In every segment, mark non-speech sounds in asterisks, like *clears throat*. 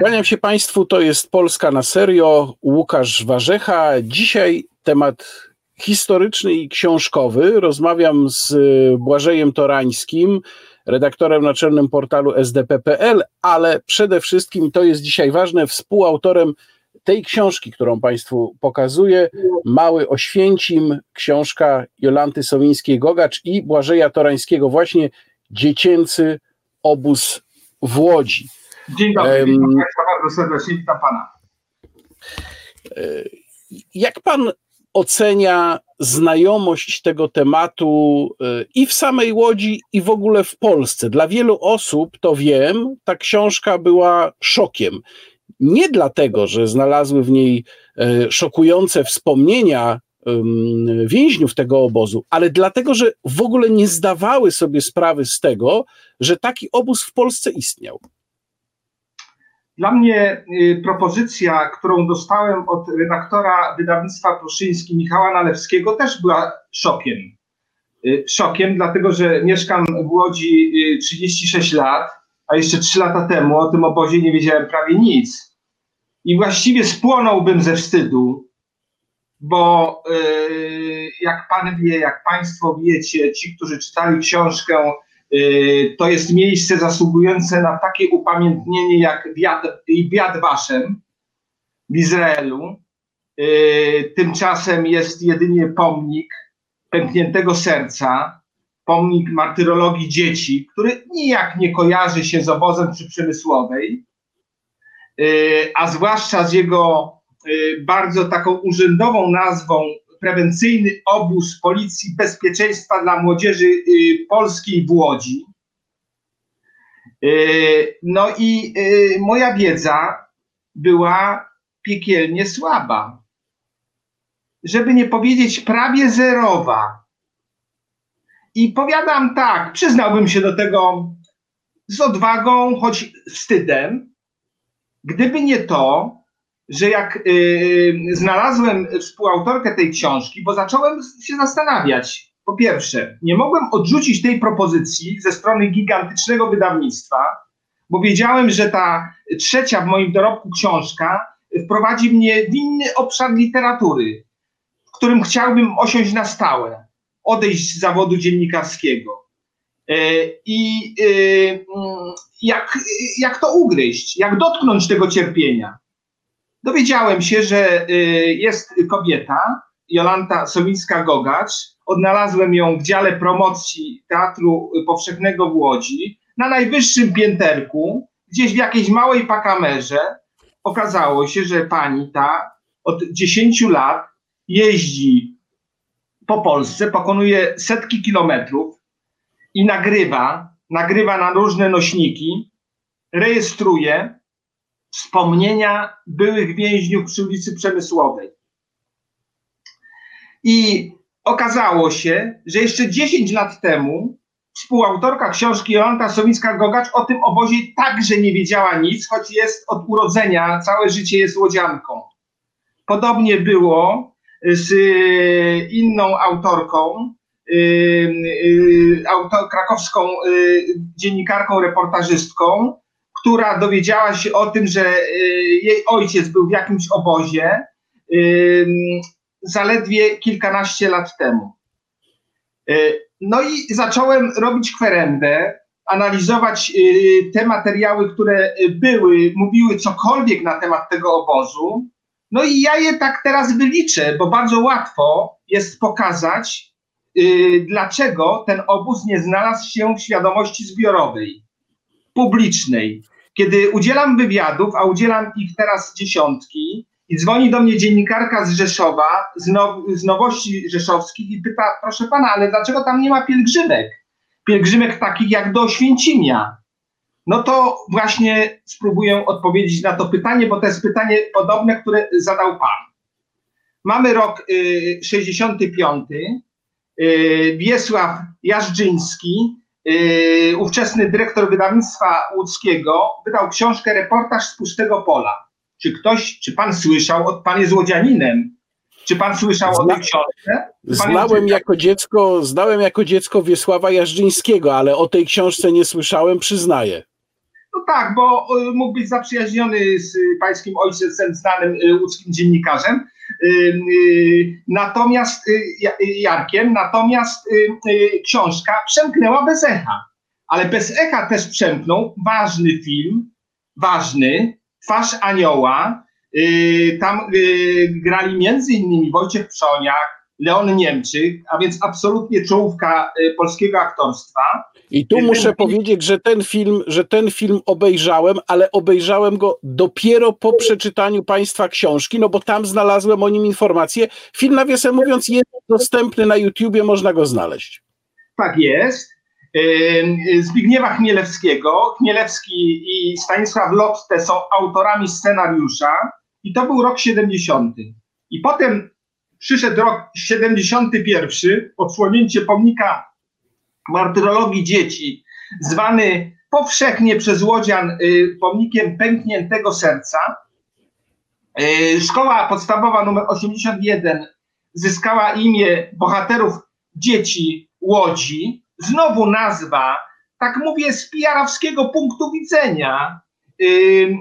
Kłaniam się Państwu, to jest Polska na serio, Łukasz Warzecha. Dzisiaj temat historyczny i książkowy. Rozmawiam z Błażejem Torańskim, redaktorem naczelnym portalu sdp.pl, ale przede wszystkim, to jest dzisiaj ważne, współautorem tej książki, którą Państwu pokazuję, Mały Oświęcim, książka Jolanty Sowińskiej-Gogacz i Błażeja Torańskiego, właśnie Dziecięcy Obóz w Łodzi. Dzień dobry, witam Państwa bardzo serdecznie, witam Pana. E, jak Pan ocenia znajomość tego tematu e, i w samej Łodzi, i w ogóle w Polsce? Dla wielu osób, to wiem, ta książka była szokiem. Nie dlatego, że znalazły w niej e, szokujące wspomnienia więźniów tego obozu, ale dlatego, że w ogóle nie zdawały sobie sprawy z tego, że taki obóz w Polsce istniał. Dla mnie y, propozycja, którą dostałem od redaktora wydawnictwa Pruszyński Michała Nalewskiego też była szokiem. Y, szokiem, dlatego że mieszkam w Łodzi 36 y, lat, a jeszcze 3 lata temu o tym obozie nie wiedziałem prawie nic. I właściwie spłonąłbym ze wstydu, bo jak pan wie, jak państwo wiecie, ci, którzy czytali książkę to jest miejsce zasługujące na takie upamiętnienie jak Biad Waszem w Izraelu. Y, tymczasem jest jedynie pomnik pękniętego serca, pomnik martyrologii dzieci, który nijak nie kojarzy się z obozem przy Przemysłowej, y, a zwłaszcza z jego bardzo taką urzędową nazwą prewencyjny obóz Policji Bezpieczeństwa dla Młodzieży y, Polskiej w Łodzi. Y, no i y, moja wiedza była piekielnie słaba. Żeby nie powiedzieć prawie zerowa. I powiadam tak, przyznałbym się do tego z odwagą, choć wstydem, gdyby nie to, że jak y, znalazłem współautorkę tej książki, bo zacząłem się zastanawiać. Po pierwsze, nie mogłem odrzucić tej propozycji ze strony gigantycznego wydawnictwa, bo wiedziałem, że ta trzecia w moim dorobku książka wprowadzi mnie w inny obszar literatury, w którym chciałbym osiąść na stałe, odejść z zawodu dziennikarskiego. E, I y, mm, jak, jak to ugryźć, jak dotknąć tego cierpienia dowiedziałem się, że y, jest kobieta, Jolanta Sowińska-Gogacz. Odnalazłem ją w dziale promocji Teatru Powszechnego w Łodzi, na najwyższym pięterku, gdzieś w jakiejś małej pakamerze. Okazało się, że pani ta od 10 lat jeździ po Polsce, pokonuje setki kilometrów i nagrywa, nagrywa na różne nośniki, rejestruje wspomnienia byłych więźniów przy ulicy Przemysłowej. I okazało się, że jeszcze 10 lat temu współautorka książki Jolanta Sowińska-Gogacz o tym obozie także nie wiedziała nic, choć jest od urodzenia, całe życie jest łodzianką. Podobnie było z y, inną autorką, y, y, krakowską dziennikarką, reportażystką, która dowiedziała się o tym, że y, jej ojciec był w jakimś obozie zaledwie kilkanaście lat temu. Y, no i zacząłem robić kwerendę, analizować y, te materiały, które były, mówiły cokolwiek na temat tego obozu. No i ja je tak teraz wyliczę, bo bardzo łatwo jest pokazać, dlaczego ten obóz nie znalazł się w świadomości zbiorowej, publicznej. Kiedy udzielam wywiadów, a udzielam ich teraz dziesiątki, i dzwoni do mnie dziennikarka z Rzeszowa, z, now, z Nowości Rzeszowskich i pyta, proszę pana, ale dlaczego tam nie ma pielgrzymek? Pielgrzymek takich jak do Święcimia. No to właśnie spróbuję odpowiedzieć na to pytanie, bo to jest pytanie podobne, które zadał pan. Mamy rok y, 65. Y, Wiesław Jażdżyński yy, ówczesny dyrektor wydawnictwa łódzkiego wydał książkę Reportaż z pustego pola. Czy ktoś, czy pan słyszał, pan jest łodzianinem, czy pan słyszał Zna, o tej książce? Znałem jako dziecko, znałem jako dziecko Wiesława Jażdżyńskiego, ale o tej książce nie słyszałem, przyznaję. No No tak, bo mógł być zaprzyjaźniony z pańskim ojcem, znanym łódzkim dziennikarzem. Natomiast Jarkiem, natomiast książka przemknęła bez echa. Ale bez echa też przemknął ważny film, ważny, Twarz Anioła. Tam grali między innymi Wojciech Przoniak, Leon Niemczyk, a więc absolutnie czołówka polskiego aktorstwa. I tu muszę powiedzieć, że ten film, że ten film obejrzałem, ale obejrzałem go dopiero po przeczytaniu Państwa książki, no bo tam znalazłem o nim informacje. Film, nawiasem mówiąc, jest dostępny na YouTubie, można go znaleźć. Tak jest. Zbigniewa Chmielewskiego. Chmielewski i Stanisław Lotte są autorami scenariusza i to był rok 70. I potem przyszedł rok 71, odsłonięcie pomnika martyrologii dzieci, zwany powszechnie przez Łodzian y, pomnikiem pękniętego serca. Y, szkoła podstawowa nr 81 zyskała imię bohaterów dzieci Łodzi. Znowu nazwa, tak mówię, z pijarowskiego punktu widzenia, y,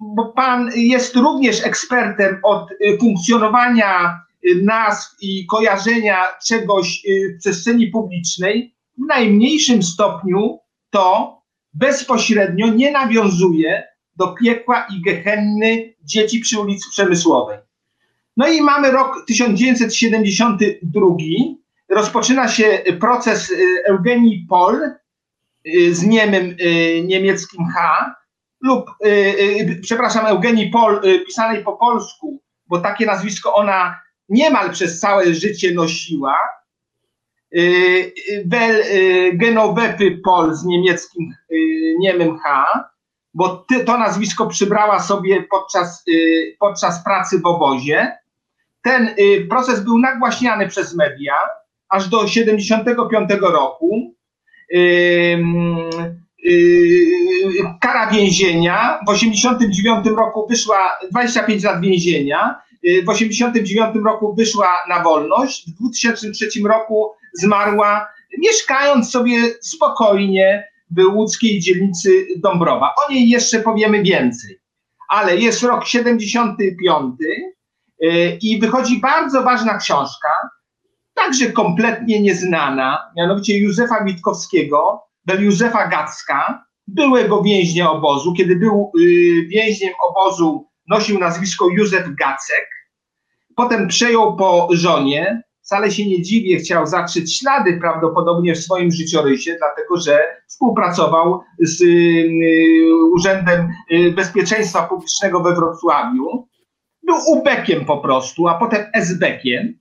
bo pan jest również ekspertem od funkcjonowania nazw i kojarzenia czegoś w przestrzeni publicznej w najmniejszym stopniu to bezpośrednio nie nawiązuje do piekła i gehenny dzieci przy ulicy Przemysłowej. No i mamy rok 1972. Rozpoczyna się proces y, Eugenii Pol y, z niemym y, niemieckim H lub, przepraszam, Eugenii Pol pisanej po polsku, bo takie nazwisko ona niemal przez całe życie nosiła, Y, Bel y, Genowepy Pol z niemieckim y, niemym H, bo to nazwisko przybrała sobie podczas, podczas pracy w obozie. Ten proces był nagłaśniany przez media aż do 75 roku. Kara więzienia. W 89 roku wyszła 25 lat więzienia. W 89 roku wyszła na wolność. W 2003 roku zmarła, mieszkając sobie spokojnie w łódzkiej dzielnicy Dąbrowa. O niej jeszcze powiemy więcej. Ale jest rok 75 y, i wychodzi bardzo ważna książka, także kompletnie nieznana, mianowicie Józefa Witkowskiego, Bel Józefa Gacka, byłego więźnia obozu. Kiedy był y, więźniem obozu, nosił nazwisko Józef Gacek. Potem przejął po żonie, wcale się nie dziwię, chciał zatrzeć ślady prawdopodobnie w swoim życiorysie, dlatego że współpracował z y, Urzędem y, Bezpieczeństwa Publicznego we Wrocławiu. Był ubekiem po prostu, a potem esbekiem.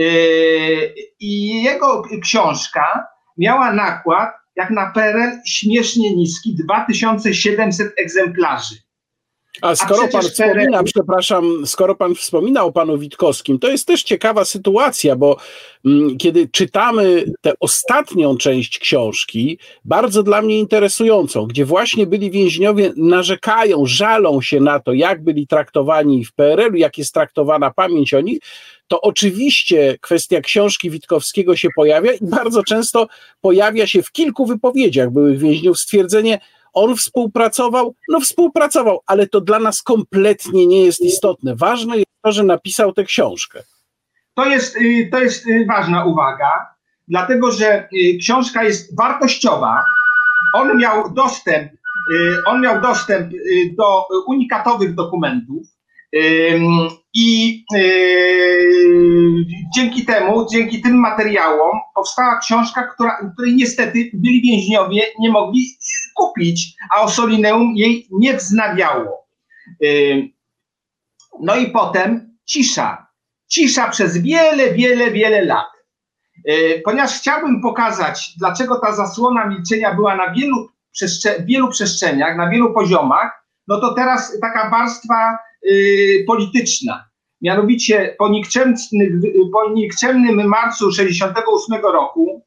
Y, I jego książka miała nakład, jak na PRL, śmiesznie niski 2700 egzemplarzy. A skoro A pan wspomina, przepraszam, skoro pan wspomina o panu Witkowskim, to jest też ciekawa sytuacja, bo mm, kiedy czytamy tę ostatnią część książki, bardzo dla mnie interesującą, gdzie właśnie byli więźniowie narzekają, żalą się na to, jak byli traktowani w PRL-u, jak jest traktowana pamięć o nich, to oczywiście kwestia książki Witkowskiego się pojawia i bardzo często pojawia się w kilku wypowiedziach byłych więźniów stwierdzenie, on współpracował? No współpracował, ale to dla nas kompletnie nie jest istotne. Ważne jest to, że napisał tę książkę. To jest, y, to jest y, ważna uwaga, dlatego że y, książka jest wartościowa. On miał dostęp, on miał dostęp do unikatowych dokumentów i dzięki temu, dzięki tym materiałom powstała książka, która, której niestety byli więźniowie nie mogli kupić, a Osolineum jej nie wznawiało. No i potem cisza. Cisza przez wiele, wiele, wiele lat. Ponieważ chciałbym pokazać, dlaczego ta zasłona milczenia była na wielu, przestrzeniach, wielu przestrzeniach, na wielu poziomach, no to teraz taka warstwa polityczna. Mianowicie po, po nikczemnym marcu 68 roku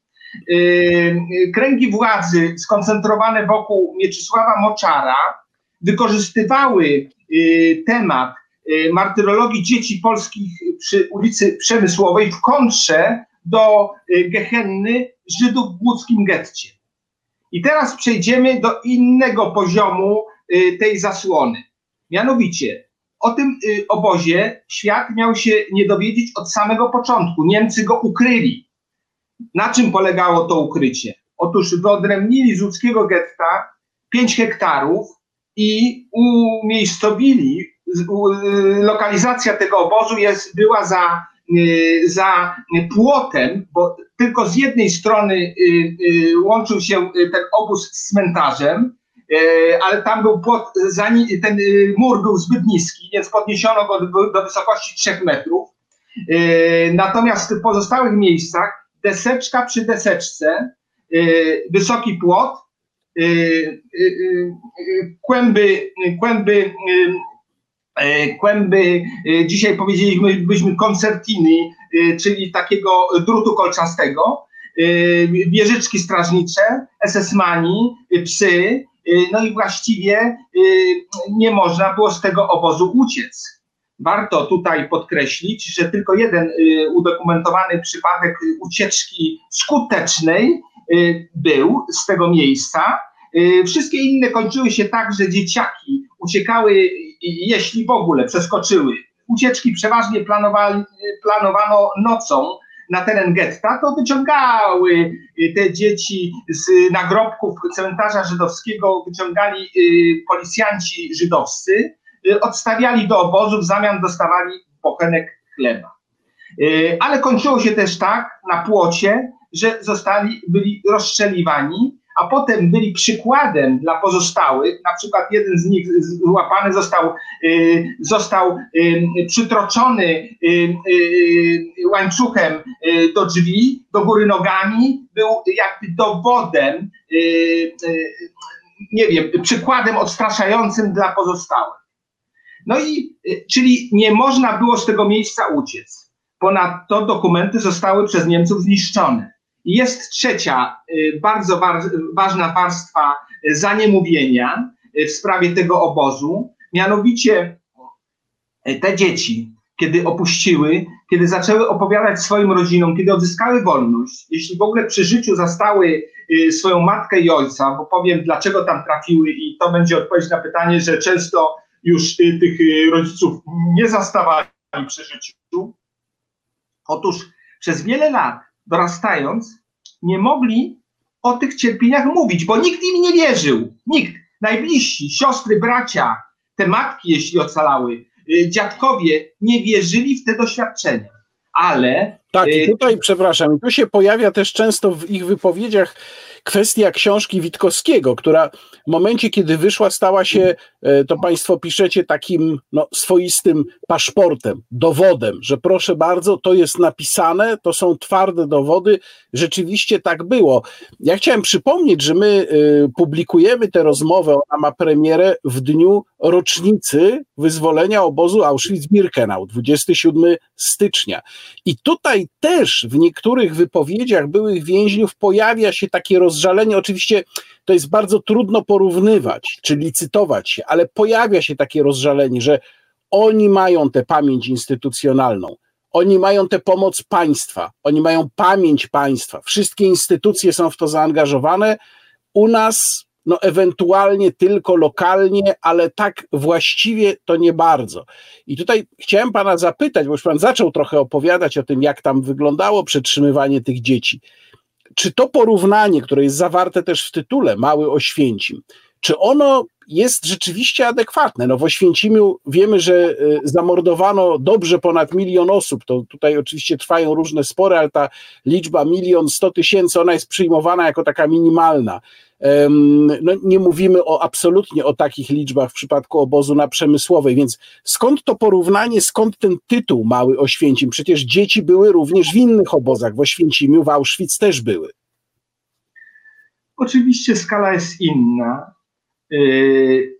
y, kręgi władzy skoncentrowane wokół Mieczysława Moczara wykorzystywały y, temat y, martyrologii dzieci polskich przy ulicy Przemysłowej w kontrze do Gehenny Żydów w łódzkim getcie. I teraz przejdziemy do innego poziomu tej zasłony. Mianowicie, o tym obozie świat miał się nie dowiedzieć od samego początku. Niemcy go ukryli. Na czym polegało to ukrycie? Otóż wyodrębnili z łódzkiego getta 5 hektarów i umiejscowili, lokalizacja tego obozu jest, była za, za płotem, bo tylko z jednej strony y, y, łączył się ten obóz z cmentarzem, y, ale tam był płot, ten mur był zbyt niski, więc podniesiono go do, wysokości 3 metrów. Natomiast w pozostałych miejscach deseczka przy deseczce, wysoki płot, kłęby, kłęby kłęby, dzisiaj powiedzieliśmy byśmy koncertiny, czyli takiego drutu kolczastego, wieżyczki strażnicze, SS-mani, psy, no i właściwie nie można było z tego obozu uciec. Warto tutaj podkreślić, że tylko jeden udokumentowany przypadek ucieczki skutecznej był z tego miejsca. Wszystkie inne kończyły się tak, że dzieciaki uciekały, jeśli w ogóle przeskoczyły. Ucieczki przeważnie planowano nocą na teren getta, to wyciągały te dzieci z nagrobków cmentarza żydowskiego, wyciągali policjanci żydowscy, odstawiali do obozu, w zamian dostawali pochenek chleba. Ale kończyło się też tak na płocie, że zostali, byli rozstrzeliwani, a potem byli przykładem dla pozostałych. Na przykład jeden z nich złapany został, y, został y, przytroczony y, łańcuchem do drzwi, do góry nogami, był jakby dowodem, nie wiem, przykładem odstraszającym dla pozostałych. No i, czyli nie można było z tego miejsca uciec. Ponadto dokumenty zostały przez Niemców zniszczone. Jest trzecia y, bardzo ważna warstwa zaniemówienia y, w sprawie tego obozu, mianowicie y, te dzieci, kiedy opuściły, kiedy zaczęły opowiadać swoim rodzinom, kiedy odzyskały wolność, jeśli w ogóle przy życiu zastały swoją matkę i ojca, bo powiem dlaczego tam trafiły i to będzie odpowiedź na pytanie, że często już tych rodziców nie zastawali przy życiu. Otóż przez wiele lat dorastając, nie mogli o tych cierpieniach mówić, bo nikt im nie wierzył. Nikt. Najbliżsi, siostry, bracia, te matki, jeśli ocalały, y, dziadkowie, nie wierzyli w te doświadczenia. Ale. Tak, y, tutaj, przepraszam, tu się pojawia też często w ich wypowiedziach kwestia książki Witkowskiego, która w momencie, kiedy wyszła, stała się, e, to Państwo piszecie, takim no, swoistym paszportem, dowodem, że proszę bardzo, to jest napisane, to są twarde dowody, rzeczywiście tak było. Ja chciałem przypomnieć, że my e, publikujemy tę rozmowę, ona ma premierę w dniu rocznicy wyzwolenia obozu Auschwitz-Birkenau, 27 stycznia. I tutaj też w niektórych wypowiedziach byłych więźniów pojawia się takie rozżalenie. Oczywiście to jest bardzo trudno porównywać czy licytować się, ale pojawia się takie rozżalenie, że oni mają tę pamięć instytucjonalną. Oni mają tę pomoc państwa, oni mają pamięć państwa. Wszystkie instytucje są w to zaangażowane. U nas no ewentualnie tylko lokalnie, ale tak właściwie to nie bardzo. I tutaj chciałem pana zapytać, bo już pan zaczął trochę opowiadać o tym, jak tam wyglądało przetrzymywanie tych dzieci. Czy to porównanie, które jest zawarte też w tytule Mały Oświęcim, czy ono jest rzeczywiście adekwatne. No w Oświęcimiu wiemy, że y, zamordowano dobrze ponad milion osób. To tutaj oczywiście trwają różne spory, ale ta liczba milion sto tysięcy, ona jest przyjmowana jako taka minimalna. No, nie mówimy o absolutnie o takich liczbach w przypadku obozu na Przemysłowej, więc skąd to porównanie, skąd ten tytuł Mały Oświęcim? Przecież dzieci były również w innych obozach, w Oświęcimiu, w Auschwitz też były. Oczywiście skala jest inna,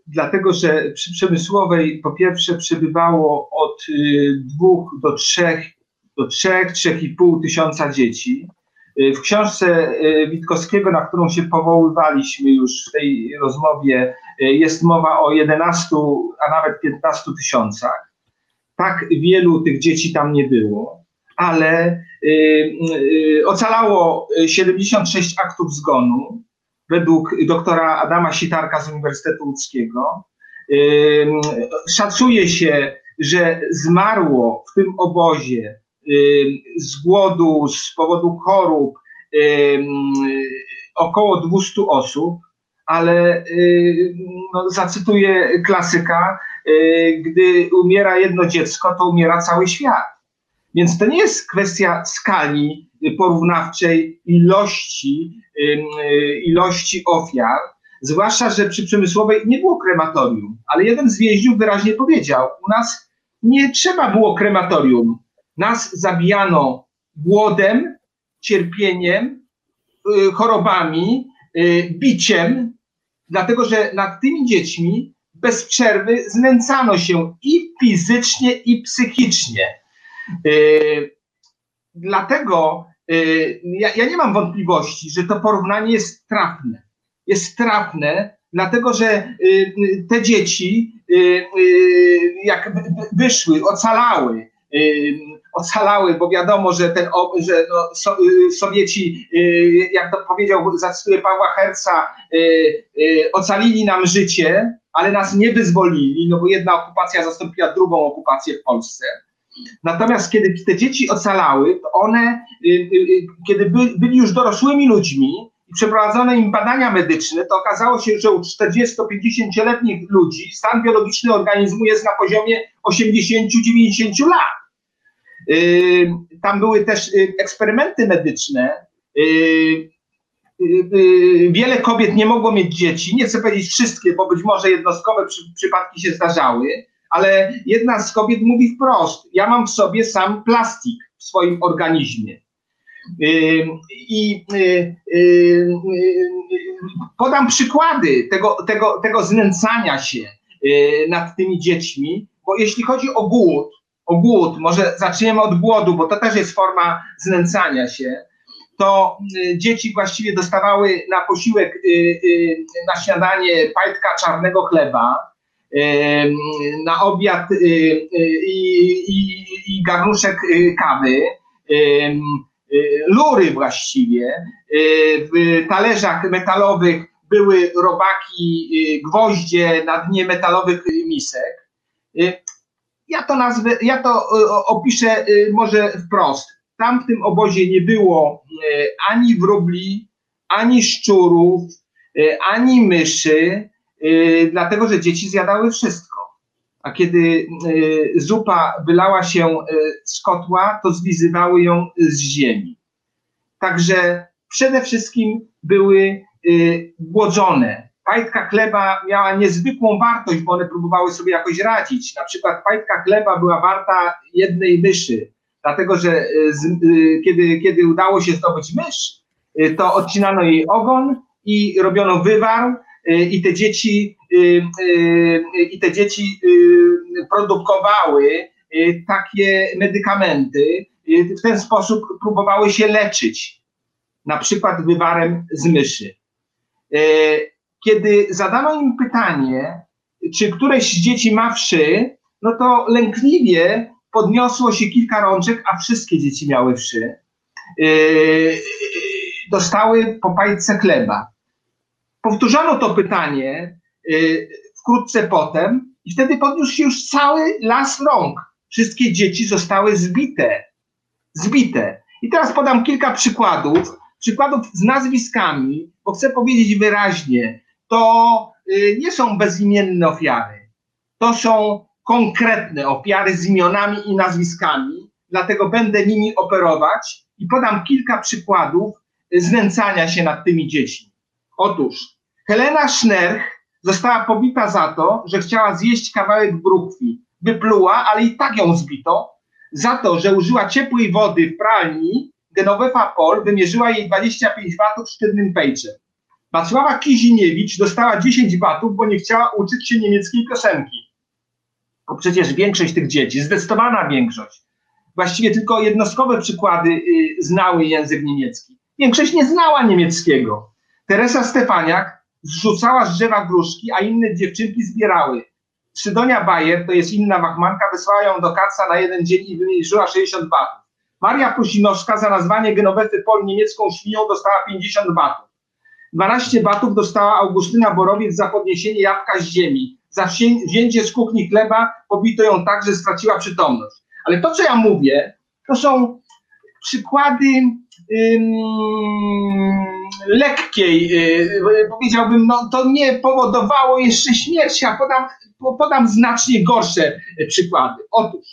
dlatego że przy Przemysłowej po pierwsze przebywało od yy, dwóch do trzech, do trzech, trzech i pół tysiąca dzieci. Y, w książce y, Witkowskiego, na którą się powoływaliśmy już w tej rozmowie, y, jest mowa o 11, a nawet 15 tysiącach. Tak wielu tych dzieci tam nie było, ale ocalało 76 aktów zgonu. Według doktora Adama Sitarka z Uniwersytetu Łódzkiego. Szacuje się, że zmarło w tym obozie z głodu, z powodu chorób około 200 osób, ale no, zacytuję klasyka, gdy umiera jedno dziecko, to umiera cały świat. Więc to nie jest kwestia skali porównawczej ilości, ilości ofiar, zwłaszcza, że przy Przemysłowej nie było krematorium, ale jeden z więźniów wyraźnie powiedział, u nas nie trzeba było krematorium, nas zabijano głodem, cierpieniem, y, chorobami, y, biciem, dlatego że nad tymi dziećmi bez przerwy znęcano się i fizycznie, i psychicznie. Y, dlatego ja, ja nie mam wątpliwości, że to porównanie jest trafne. Jest trafne, dlatego że te dzieci, jak wyszły, ocalały, ocalały, bo wiadomo, że, ten, że no, so, y, Sowieci, y, jak to powiedział, zacytuję Pawła Herca, y, ocalili nam życie, ale nas nie wyzwolili, no bo jedna okupacja zastąpiła drugą okupację w Polsce. Natomiast kiedy te dzieci ocalały, to one, kiedy by, byli już dorosłymi ludźmi i przeprowadzono im badania medyczne, to okazało się, że u 40-50-letnich ludzi stan biologiczny organizmu jest na poziomie 80-90 lat. Tam były też y, eksperymenty medyczne. Y, y, wiele kobiet nie mogło mieć dzieci. Nie chcę powiedzieć wszystkie, bo być może jednostkowe przy, przypadki się zdarzały, ale jedna z kobiet mówi wprost: Ja mam w sobie sam plastik w swoim organizmie. I podam przykłady tego, tego, tego znęcania się nad tymi dziećmi, bo jeśli chodzi o głód, o głód, może zaczniemy od głodu, bo to też jest forma znęcania się, to dzieci właściwie dostawały na posiłek, na śniadanie pajtka czarnego chleba, na obiad i, i, i garnuszek kawy, lury właściwie. W talerzach metalowych były robaki, gwoździe na dnie metalowych misek ja to nazwę, ja to opiszę może wprost. Tam w tym obozie nie było ani wróbli, ani szczurów, ani myszy, dlatego że dzieci zjadały wszystko. A kiedy zupa wylała się z kotła, to zlizywały ją z ziemi. Także przede wszystkim były głodzone Pajtka chleba miała niezwykłą wartość, bo one próbowały sobie jakoś radzić. Na przykład pajtka chleba była warta jednej myszy, dlatego że z, kiedy, kiedy udało się zdobyć mysz, to odcinano jej ogon i robiono wywar i te dzieci, i te dzieci produkowały takie medykamenty, w ten sposób próbowały się leczyć, na przykład wywarem z myszy kiedy zadano im pytanie, czy któreś z dzieci ma wszy, no to lękliwie podniosło się kilka rączek, a wszystkie dzieci miały wszy. Dostały po pajce chleba. Powtórzono to pytanie yy, wkrótce potem i wtedy podniósł się już cały las rąk. Wszystkie dzieci zostały zbite. Zbite. I teraz podam kilka przykładów, przykładów z nazwiskami, bo chcę powiedzieć wyraźnie, to y, nie są bezimienne ofiary. To są konkretne ofiary z imionami i nazwiskami, dlatego będę nimi operować i podam kilka przykładów znęcania się nad tymi dziećmi. Otóż Helena Schnerch została pobita za to, że chciała zjeść kawałek brukwi. Wypluła, ale i tak ją zbito. Za to, że użyła ciepłej wody w pralni, Genovefa Pol wymierzyła jej 25 watów sztywnym pejczem. Wacława Kiziniewicz dostała 10 batów, bo nie chciała uczyć się niemieckiej piosenki. Bo przecież większość tych dzieci, zdecydowana większość, właściwie tylko jednostkowe przykłady y, znały język niemiecki. Większość nie znała niemieckiego. Teresa Stefaniak zrzucała z drzewa gruszki, a inne dziewczynki zbierały. Sydonia Bayer, to jest inna wachmanka, wysłała ją do Kaca na jeden dzień i wymierzyła 60 batów. Maria Pusinowska za nazwanie Genowety Pol niemiecką świnią dostała 50 batów. 12 batów dostała Augustyna Borowiec za podniesienie jabłka z ziemi. Za wzięcie z kuchni chleba pobito ją tak, że straciła przytomność. Ale to, co ja mówię, to są przykłady lekkiej, yy, powiedziałbym, no to nie powodowało jeszcze śmierci, a podam, podam znacznie gorsze przykłady. Otóż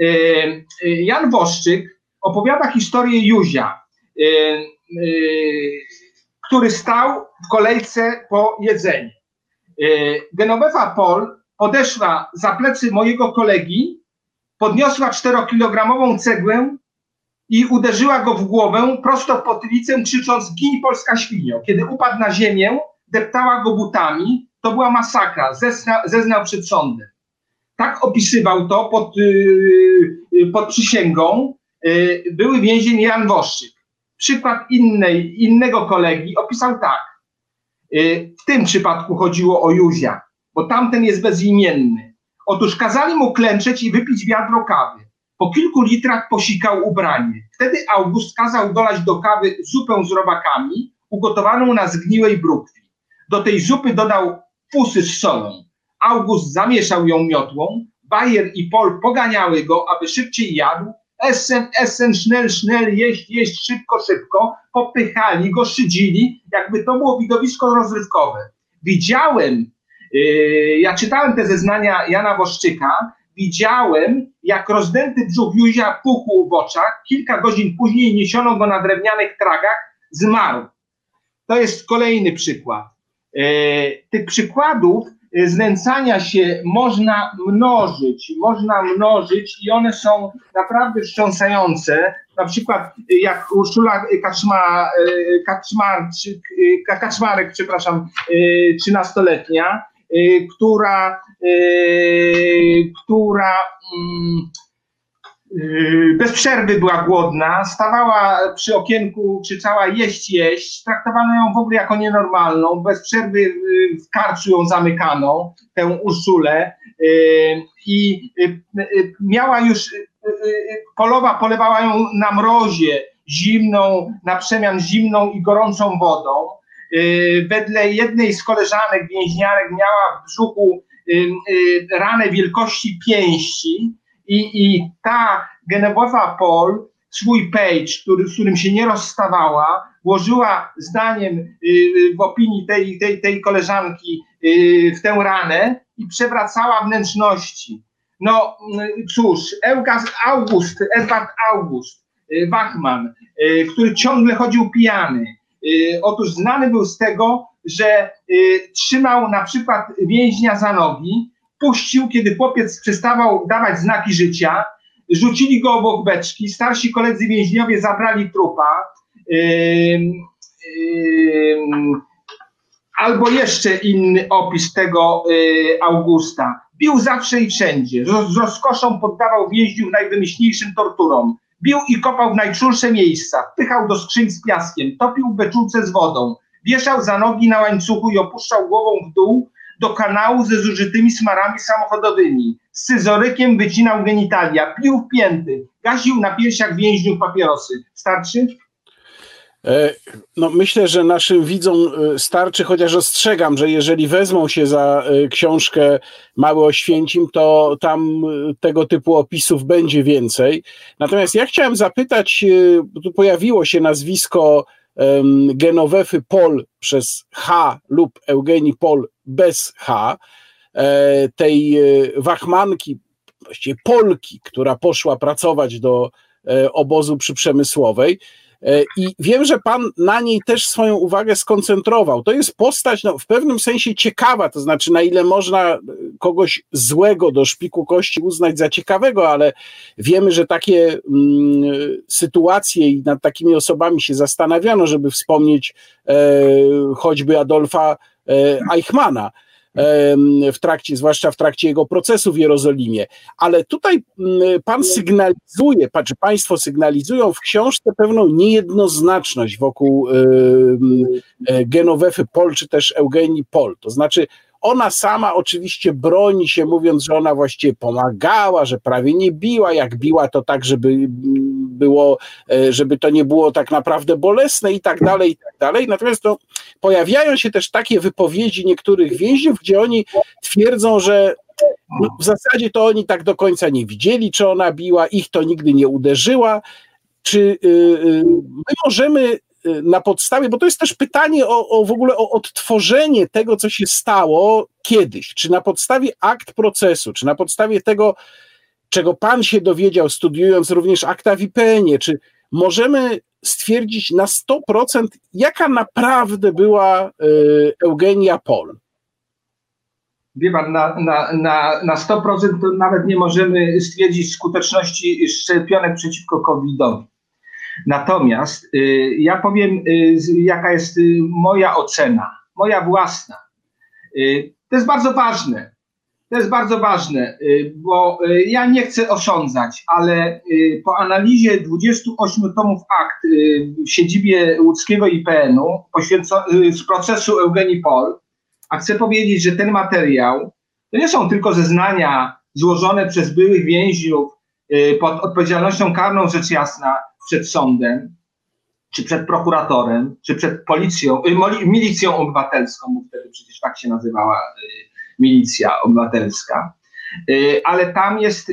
yy, Jan Woszczyk opowiada historię Józia, który stał w kolejce po jedzeniu. Genovefa Pol podeszła za plecy mojego kolegi, podniosła czterokilogramową cegłę i uderzyła go w głowę prosto w potylicę, krzycząc gin polska świnio. Kiedy upadł na ziemię, deptała go butami. To była masakra, zezna, zeznał przed sądem. Tak opisywał to pod, yy, pod przysięgą yy, były więzień Jan Woszczyk. Przykład innej, innego kolegi opisał tak. W tym przypadku chodziło o Józia, bo tamten jest bezimienny. Otóż kazali mu klęczeć i wypić wiadro kawy. Po kilku litrach posikał ubranie. Wtedy August kazał dolać do kawy zupę z robakami, ugotowaną na zgniłej brukwi. Do tej zupy dodał fusy z solą. August zamieszał ją miotłą, Bayer i Pol poganiały go, aby szybciej jadł. Essen, Essen, schnell, schnell, jeść, jeść, szybko, szybko. Popychali go, szydzili, jakby to było widowisko rozrywkowe. Widziałem, yy, ja czytałem te zeznania Jana Woszczyka, widziałem, jak rozdęty brzuch Józia puchł w oczach. Kilka godzin później niesiono go na drewnianych tragach, zmarł. To jest kolejny przykład. E, tych przykładów e, znęcania się można mnożyć, można mnożyć i one są naprawdę wstrząsające. Na przykład e, jak Urszula Kaczma, Kaczmarczyk, Kaczmarek, przepraszam, trzynastoletnia, która Yy, która mm, yy, bez przerwy była głodna, stawała przy okienku, krzyczała jeść, jeść, traktowano ją w ogóle jako nienormalną, bez przerwy w karczu ją zamykano, tę Urszulę i miała już, polowa polewała ją na mrozie, zimną, na przemian zimną i gorącą wodą. Wedle jednej z koleżanek więźniarek miała w brzuchu Y, y, ranę wielkości pięści i, i ta Genewowa Pol swój page, który, z którym się nie rozstawała, włożyła zdaniem y, w opinii tej, tej, tej koleżanki w tę ranę i przewracała wnętrzności. No cóż, Eugas August, Edward August, Wachman, który ciągle chodził pijany. Otóż znany był z tego, że y, trzymał na przykład więźnia za nogi, puścił, kiedy chłopiec przestawał dawać znaki życia, rzucili go obok beczki, starsi koledzy więźniowie zabrali trupa, y, y, albo jeszcze inny opis tego y, Augusta. Bił zawsze i wszędzie, z rozkoszą poddawał więźniów najwymyślniejszym torturom. Bił i kopał w najczulsze miejsca, wpychał do skrzyń z piaskiem, topił beczułce z wodą, wieszał za nogi na łańcuchu i opuszczał głową w dół do kanału ze zużytymi smarami samochodowymi. Z scyzorykiem wycinał genitalia, pił w pięty, gaził na piersiach więźniów papierosy. Starczy? E, no, myślę, że naszym widzom e, starczy, chociaż ostrzegam, że jeżeli wezmą się za e, książkę Mały Oświęcim, to tam tego typu opisów będzie więcej. Natomiast ja chciałem zapytać, tu pojawiło się nazwisko Genowefy Pol przez H lub Eugenii Pol bez H, tej wachmanki, właściwie Polki, która poszła pracować do obozu przyprzemysłowej. E, I wiem, że pan na niej też swoją uwagę skoncentrował. To jest postać no, w pewnym sensie ciekawa, to znaczy na ile można kogoś złego do szpiku kości uznać za ciekawego, ale wiemy, że takie mm, sytuacje i nad takimi osobami się zastanawiano, żeby wspomnieć e, choćby Adolfa e, Eichmana w trakcie, zwłaszcza w trakcie jego procesu w Jerozolimie. Ale tutaj mm, pan sygnalizuje, czy państwo sygnalizują w książce pewną niejednoznaczność wokół e, Genowefy Pol, czy też Eugenii Pol. To znaczy, Ona sama oczywiście broni się, mówiąc, że ona właściwie pomagała, że prawie nie biła. Jak biła, to tak, żeby mm, było, e, żeby to nie było tak naprawdę bolesne i tak dalej, i tak dalej. Natomiast to pojawiają się też takie wypowiedzi niektórych więźniów, gdzie oni twierdzą, że no, w zasadzie to oni tak do końca nie widzieli, czy ona biła, ich to nigdy nie uderzyła. Czy y, y, my możemy na podstawie, bo to jest też pytanie o, o w ogóle o odtworzenie tego, co się stało kiedyś, czy na podstawie akt procesu, czy na podstawie tego, czego pan się dowiedział, studiując również akta w IPN-ie, czy możemy stwierdzić na 100%, jaka naprawdę była y, Eugenia Pol? Wie pan, na, na, na, na 100% to nawet nie możemy stwierdzić skuteczności szczepionek przeciwko COVID-owi. Natomiast y, ja powiem, y, jaka jest y, moja ocena, moja własna. To jest bardzo ważne. To jest bardzo ważne, bo ja nie chcę osądzać, ale po analizie 28 tomów akt w siedzibie łódzkiego IPN-u z procesu Eugenii Pol, a chcę powiedzieć, że ten materiał to nie są tylko zeznania złożone przez byłych więźniów pod odpowiedzialnością karną, rzecz jasna, przed sądem, czy przed prokuratorem, czy przed policją, y, milicją obywatelską, bo wtedy przecież tak się nazywała y, milicja obywatelska. Y, ale tam jest,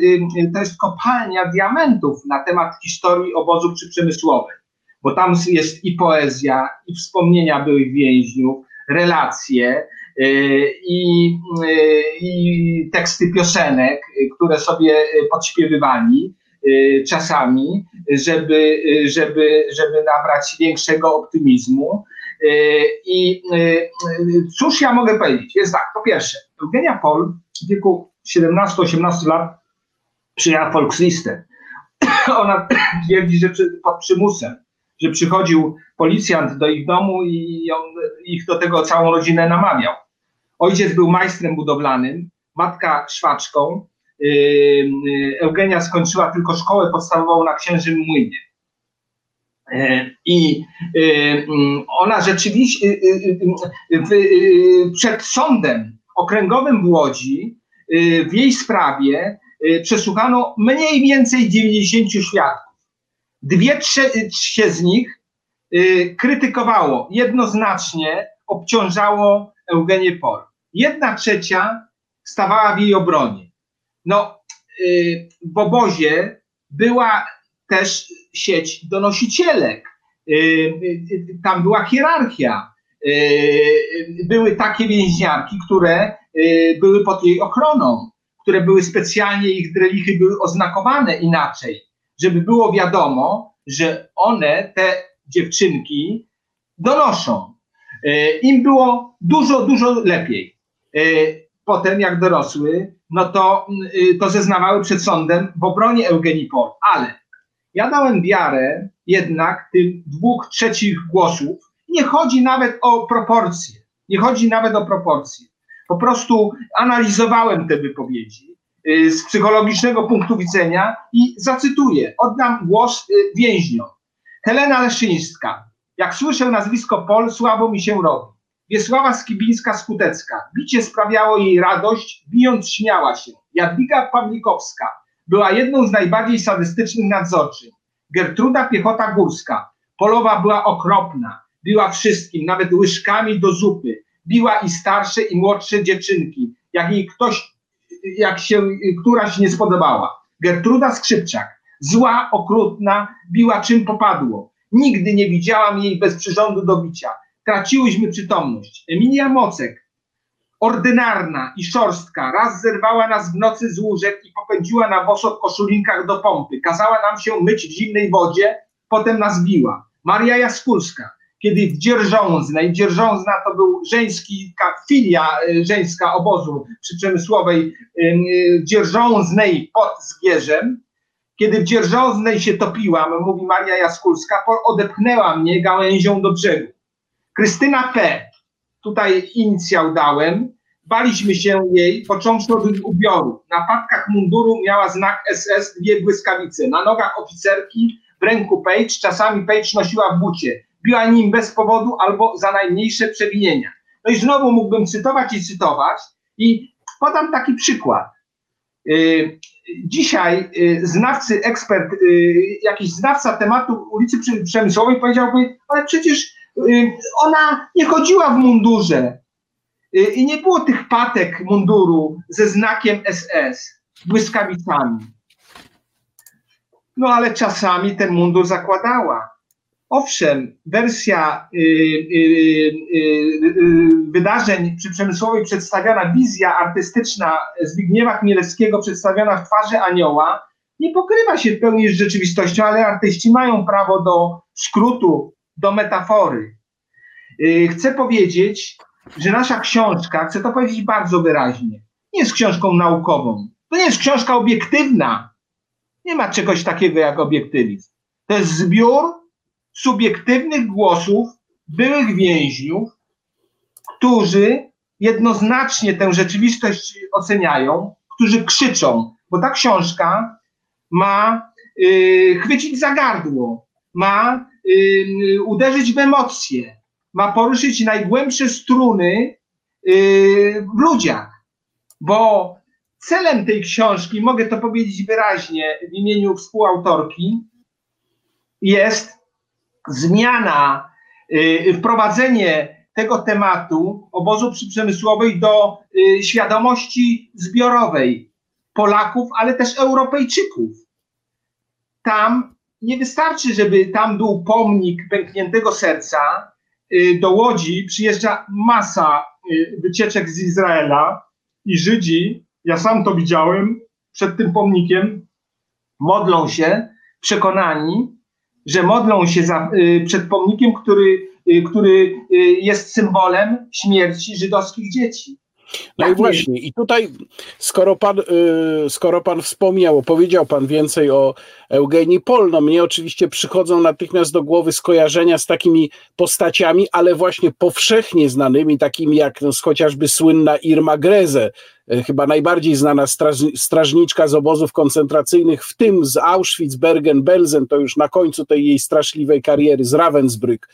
to jest kopalnia diamentów na temat historii obozów przyprzemysłowych, bo tam jest i poezja, i wspomnienia byłych więźniów, relacje, i, i teksty piosenek, które sobie podśpiewywali. Y, czasami, żeby, żeby, żeby nabrać większego optymizmu. Y, I y, cóż ja mogę powiedzieć? Jest tak, po pierwsze, Eugenia Pol w wieku 17-18 lat przyjęła Volkslistę. *clears throat* Ona *clears throat* twierdzi, że pod przymusem, że przychodził policjant do ich domu i on ich do tego całą rodzinę namawiał. Ojciec był majstrem budowlanym, matka szwaczką, Eugenia skończyła tylko szkołę podstawową na Księżym Młynie. E, I ona rzeczywiście przed sądem okręgowym w Łodzi w jej sprawie przesłuchano mniej więcej 90 świadków. Dwie trzecie z nich krytykowało, jednoznacznie obciążało Eugenię Pol. Jedna trzecia stawała w jej obronie. No, y, w obozie była też sieć donosicielek. Y, y, tam była hierarchia. Były takie więźniarki, które były pod jej ochroną, które były specjalnie, ich drelichy były oznakowane inaczej, żeby było wiadomo, że one, te dziewczynki, donoszą. Im było dużo, dużo lepiej. Potem, jak dorosły, no to, y, to zeznawały przed sądem w obronie Eugenii Pol. Ale ja dałem wiarę jednak tym dwóch trzecich głosów. Nie chodzi nawet o proporcje. Nie chodzi nawet o proporcje. Po prostu analizowałem te wypowiedzi y, z psychologicznego punktu widzenia i zacytuję, oddam głos y, więźniom. Helena Leszyńska. Jak słyszę nazwisko Pol, słabo mi się robi. Wiesława Skibińska-Skutecka. Bicie sprawiało jej radość, bijąc śmiała się. Jadwiga Pawlikowska była jedną z najbardziej sadystycznych nadzorczyń. Gertruda Piechota Górska. Polowa była okropna. Biła wszystkim, nawet łyżkami do zupy. Biła i starsze, i młodsze dziewczynki. Jak jej ktoś, jak się któraś nie spodobała. Gertruda Skrzypczak. Zła, okrutna, biła czym popadło. Nigdy nie widziałam jej bez przyrządu do bicia traciłyśmy przytomność. Emilia Mocek, ordynarna i szorstka, raz zerwała nas w nocy z łóżek i popędziła na boso w koszulinkach do pompy. Kazała nam się myć w zimnej wodzie, potem nas biła. Maria Jaskulska, kiedy w Dzierżąznej, Dzierżązna to był żeński, filia e, żeńska obozu przy Przemysłowej, e, Dzierżąznej pod Zgierzem, kiedy w Dzierżąznej się topiłam, mówi Maria Jaskulska, odepchnęła mnie gałęzią do brzegu. Krystyna P. Tutaj inicjał dałem. Baliśmy się jej, począwszy od ubioru. Na patkach munduru miała znak SS, dwie błyskawice. Na nogach oficerki, w ręku Page, czasami Page nosiła w bucie. Biła nim bez powodu albo za najmniejsze przewinienia. No i znowu mógłbym cytować i cytować i podam taki przykład. Y, dzisiaj y, znawcy, ekspert, y, jakiś znawca tematu ulicy Przemysłowej powiedziałby, ale przecież ona nie chodziła w mundurze i nie było tych patek munduru ze znakiem SS, błyskawicami. No ale czasami ten mundur zakładała. Owszem, wersja y, y, y, wydarzeń przy Przemysłowej przedstawiona, wizja artystyczna Zbigniewa Chmielewskiego przedstawiona w twarzy anioła nie pokrywa się w pełni z rzeczywistością, ale artyści mają prawo do skrótu, do metafory. Chcę powiedzieć, że nasza książka, chcę to powiedzieć bardzo wyraźnie, nie jest książką naukową. To nie jest książka obiektywna. Nie ma czegoś takiego jak obiektywizm. To jest zbiór subiektywnych głosów byłych więźniów, którzy jednoznacznie tę rzeczywistość oceniają, którzy krzyczą, bo ta książka ma y, chwycić za gardło, ma y, uderzyć w emocje, ma poruszyć najgłębsze struny y, w ludziach, bo celem tej książki, mogę to powiedzieć wyraźnie w imieniu współautorki, jest zmiana, y, wprowadzenie tego tematu obozu przyprzemysłowej do y, świadomości zbiorowej Polaków, ale też Europejczyków. Tam nie wystarczy, żeby tam był pomnik pękniętego serca. Y, do Łodzi przyjeżdża masa wycieczek z Izraela i Żydzi, ja sam to widziałem, przed tym pomnikiem modlą się przekonani, że modlą się za, y, przed pomnikiem, który, y, który y, jest symbolem śmierci żydowskich dzieci. No tak i właśnie, i tutaj, skoro pan, skoro pan wspomniał, opowiedział pan więcej o Eugenii Pol, no mnie oczywiście przychodzą natychmiast do głowy skojarzenia z takimi postaciami, ale właśnie powszechnie znanymi, takimi jak no, chociażby słynna Irma Greze, E, chyba najbardziej znana straż, strażniczka z obozów koncentracyjnych, w tym z Auschwitz, Bergen, Belsen, to już na końcu tej jej straszliwej kariery, z Ravensbrück,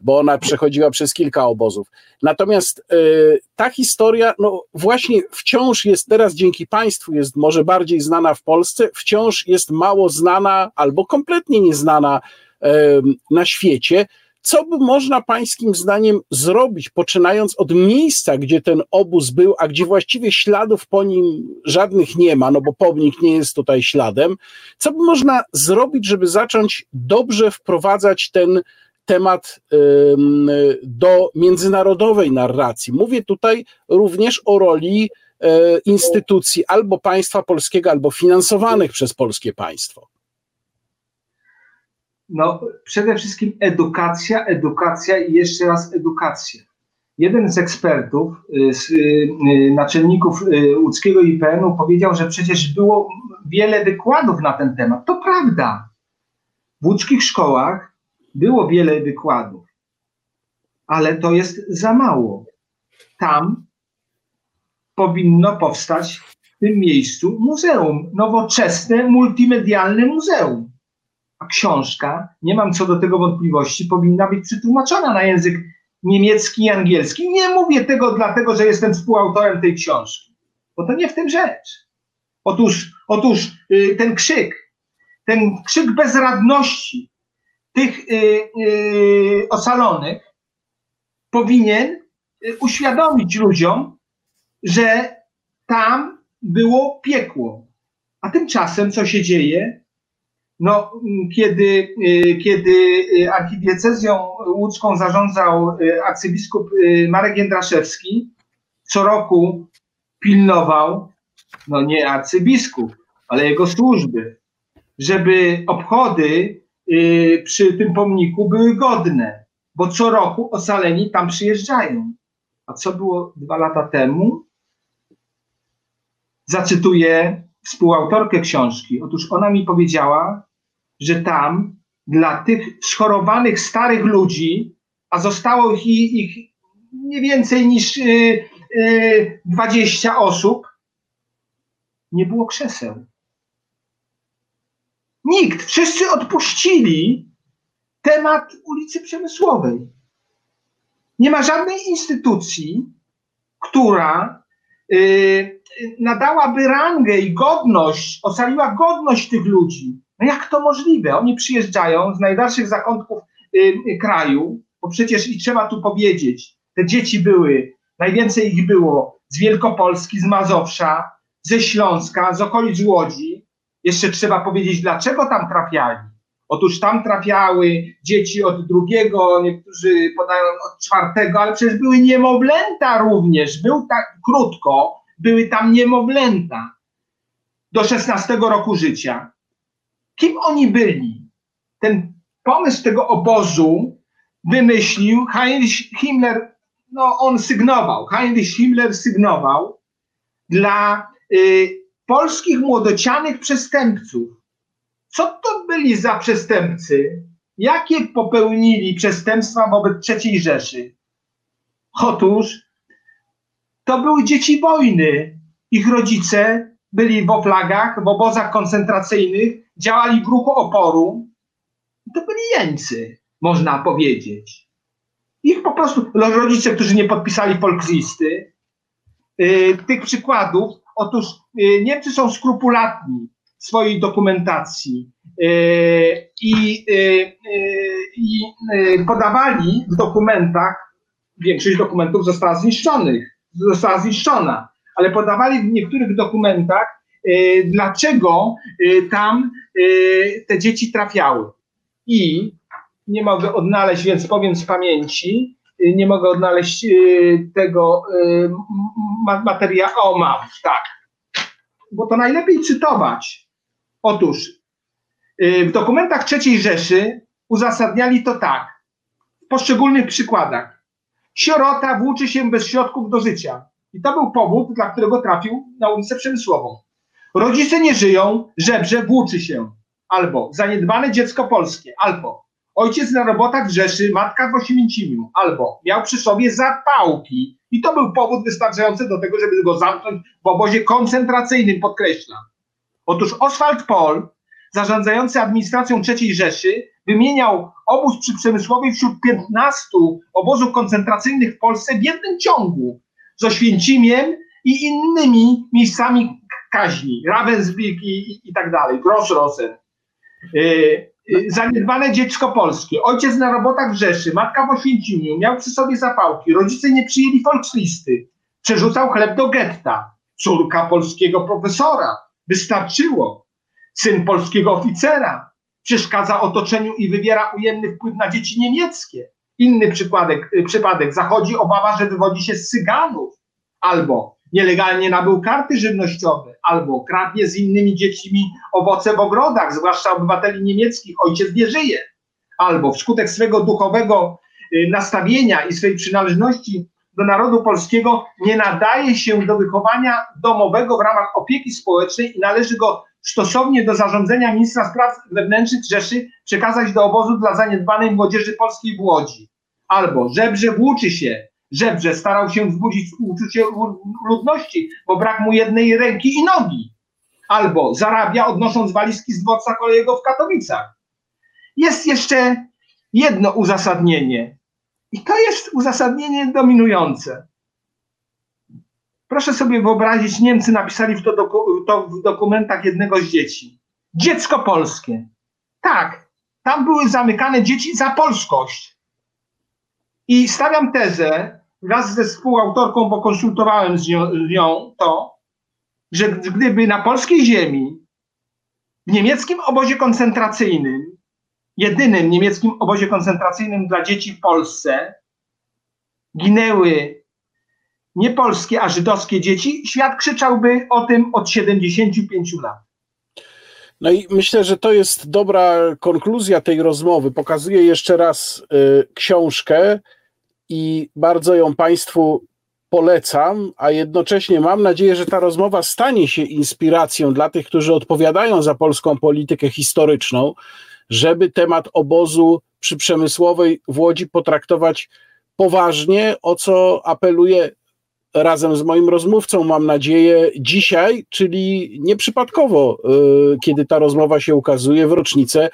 bo ona przechodziła przez kilka obozów. Natomiast e, ta historia, no właśnie wciąż jest teraz dzięki państwu, jest może bardziej znana w Polsce, wciąż jest mało znana albo kompletnie nieznana e, na świecie. Co by można pańskim zdaniem zrobić, poczynając od miejsca, gdzie ten obóz był, a gdzie właściwie śladów po nim żadnych nie ma, no bo pomnik nie jest tutaj śladem. Co by można zrobić, żeby zacząć dobrze wprowadzać ten temat do międzynarodowej narracji? Mówię tutaj również o roli e, instytucji albo państwa polskiego, albo finansowanych przez polskie państwo. No, przede wszystkim edukacja, edukacja i jeszcze raz edukacja. Jeden z ekspertów, y, z y, y, naczelników łódzkiego IPN-u powiedział, że przecież było wiele wykładów na ten temat. To prawda. W łódzkich szkołach było wiele wykładów, ale to jest za mało. Tam powinno powstać w tym miejscu muzeum, nowoczesne, multimedialne muzeum a książka, nie mam co do tego wątpliwości, powinna być przetłumaczona na język niemiecki i angielski. Nie mówię tego dlatego, że jestem współautorem tej książki, bo to nie w tym rzecz. Otóż, otóż yy, ten krzyk, ten krzyk bezradności tych yy, yy, ocalonych powinien y, uświadomić ludziom, że tam było piekło. A tymczasem co się dzieje? No, kiedy, y, kiedy y, archidiecezją łódzką zarządzał y, arcybiskup Marek Jędraszewski, co roku pilnował, no nie arcybiskup, ale jego służby, żeby obchody przy tym pomniku były godne, bo co roku ocaleni tam przyjeżdżają. A co było dwa lata temu? Zacytuję współautorkę książki. Otóż ona mi powiedziała, że tam dla tych schorowanych starych ludzi, a zostało ich, ich nie więcej niż y, y, 20 osób, nie było krzeseł. Nikt, wszyscy odpuścili temat ulicy Przemysłowej. Nie ma żadnej instytucji, która yy, nadałaby rangę i godność, ocaliła godność tych ludzi. No jak to możliwe? Oni przyjeżdżają z najdalszych zakątków yy, kraju, bo przecież i trzeba tu powiedzieć, te dzieci były, najwięcej ich było z Wielkopolski, z Mazowsza, ze Śląska, z okolic Łodzi. Jeszcze trzeba powiedzieć, dlaczego tam trafiali. Otóż tam trafiały dzieci od drugiego, niektórzy podają od czwartego, ale przecież były niemowlęta również. Był tak krótko, były tam niemowlęta do 16 roku życia. Kim oni byli? Ten pomysł tego obozu wymyślił Heinrich Himmler, no on sygnował, Heinrich Himmler sygnował dla y, polskich młodocianych przestępców. Co to byli za przestępcy? Jakie popełnili przestępstwa wobec III Rzeszy? Otóż to były dzieci wojny. Ich rodzice byli w oflagach, w obozach koncentracyjnych, działali w ruchu oporu. To byli jeńcy, można powiedzieć. Ich po prostu rodzice, którzy nie podpisali folklisty. Yy, tych przykładów, otóż yy, Niemcy są skrupulatni w swojej dokumentacji yy, i, yy, i podawali w dokumentach, większość dokumentów została zniszczonych, została zniszczona, ale podawali w niektórych dokumentach, dlaczego tam te dzieci trafiały. I nie mogę odnaleźć, więc powiem z pamięci, nie mogę odnaleźć tego materiału. O, mam, tak. Bo to najlepiej cytować. Otóż w dokumentach III Rzeszy uzasadniali to tak, w poszczególnych przykładach. Sierota włóczy się bez środków do życia. I to był powód, dla którego trafił na ulicę Przemysłową. Rodzice nie żyją, żebrze włóczy się. Albo zaniedbane dziecko polskie, albo ojciec na robotach w Rzeszy, matka w Oświęcimiu, albo miał przy sobie zapałki. I to był powód wystarczający do tego, żeby go zamknąć w obozie koncentracyjnym, podkreślam. Otóż Oswald Pol, zarządzający administracją III Rzeszy, wymieniał obóz przy Przemysłowej wśród 15 obozów koncentracyjnych w Polsce w jednym ciągu z Oświęcimiem i innymi miejscami kaźni, Ravensbrück i, i, i tak dalej, Grossrosen. Yy, zaniedbane dziecko polskie, ojciec na robotach w Rzeszy, matka w Oświęcimiu, miał przy sobie zapałki, rodzice nie przyjęli folkslisty, przerzucał chleb do getta, córka polskiego profesora, wystarczyło, syn polskiego oficera, przeszkadza otoczeniu i wywiera ujemny wpływ na dzieci niemieckie. Inny przypadek, y, przypadek. Zachodzi obawa, że wywodzi się z Cyganów, albo nielegalnie nabył karty żywnościowe, albo kradnie z innymi dziećmi owoce w ogrodach, zwłaszcza obywateli niemieckich, ojciec nie żyje, albo wskutek swego duchowego y, nastawienia i swej przynależności do narodu polskiego nie nadaje się do wychowania domowego w ramach opieki społecznej i należy go stosownie do zarządzenia ministra spraw wewnętrznych Rzeszy przekazać do obozu dla zaniedbanej młodzieży polskiej w Łodzi. Albo żebrze włóczy się, żebrze starał się wzbudzić uczucie ludności, bo brak mu jednej ręki i nogi. Albo zarabia odnosząc walizki z dworca kolejego w Katowicach. Jest jeszcze jedno uzasadnienie. I to jest uzasadnienie dominujące. Proszę sobie wyobrazić, Niemcy napisali w to, doku, to w dokumentach jednego z dzieci. Dziecko polskie. Tak, tam były zamykane dzieci za polskość. I stawiam tezę, wraz ze współautorką, bo konsultowałem z nią, to, że gdyby na polskiej ziemi, w niemieckim obozie koncentracyjnym, jedynym niemieckim obozie koncentracyjnym dla dzieci w Polsce, ginęły nie polskie, a żydowskie dzieci, świat krzyczałby o tym od 75 lat. No i myślę, że to jest dobra konkluzja tej rozmowy. Pokazuję jeszcze raz y, książkę i bardzo ją Państwu polecam, a jednocześnie mam nadzieję, że ta rozmowa stanie się inspiracją dla tych, którzy odpowiadają za polską politykę historyczną, żeby temat obozu przy Przemysłowej w Łodzi potraktować poważnie, o co apeluję razem z moim rozmówcą, mam nadzieję, dzisiaj, czyli nieprzypadkowo, y, kiedy ta rozmowa się ukazuje w rocznicę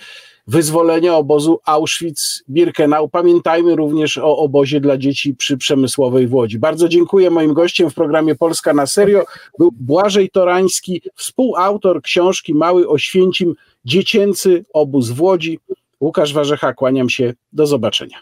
wyzwolenia obozu Auschwitz-Birkenau. Pamiętajmy również o obozie dla dzieci przy Przemysłowej w Łodzi. Bardzo dziękuję. Moim gościem w programie Polska na serio był Błażej Torański, współautor książki Mały Oświęcim, dziecięcy obóz w Łodzi. Łukasz Warzecha, kłaniam się. Do zobaczenia.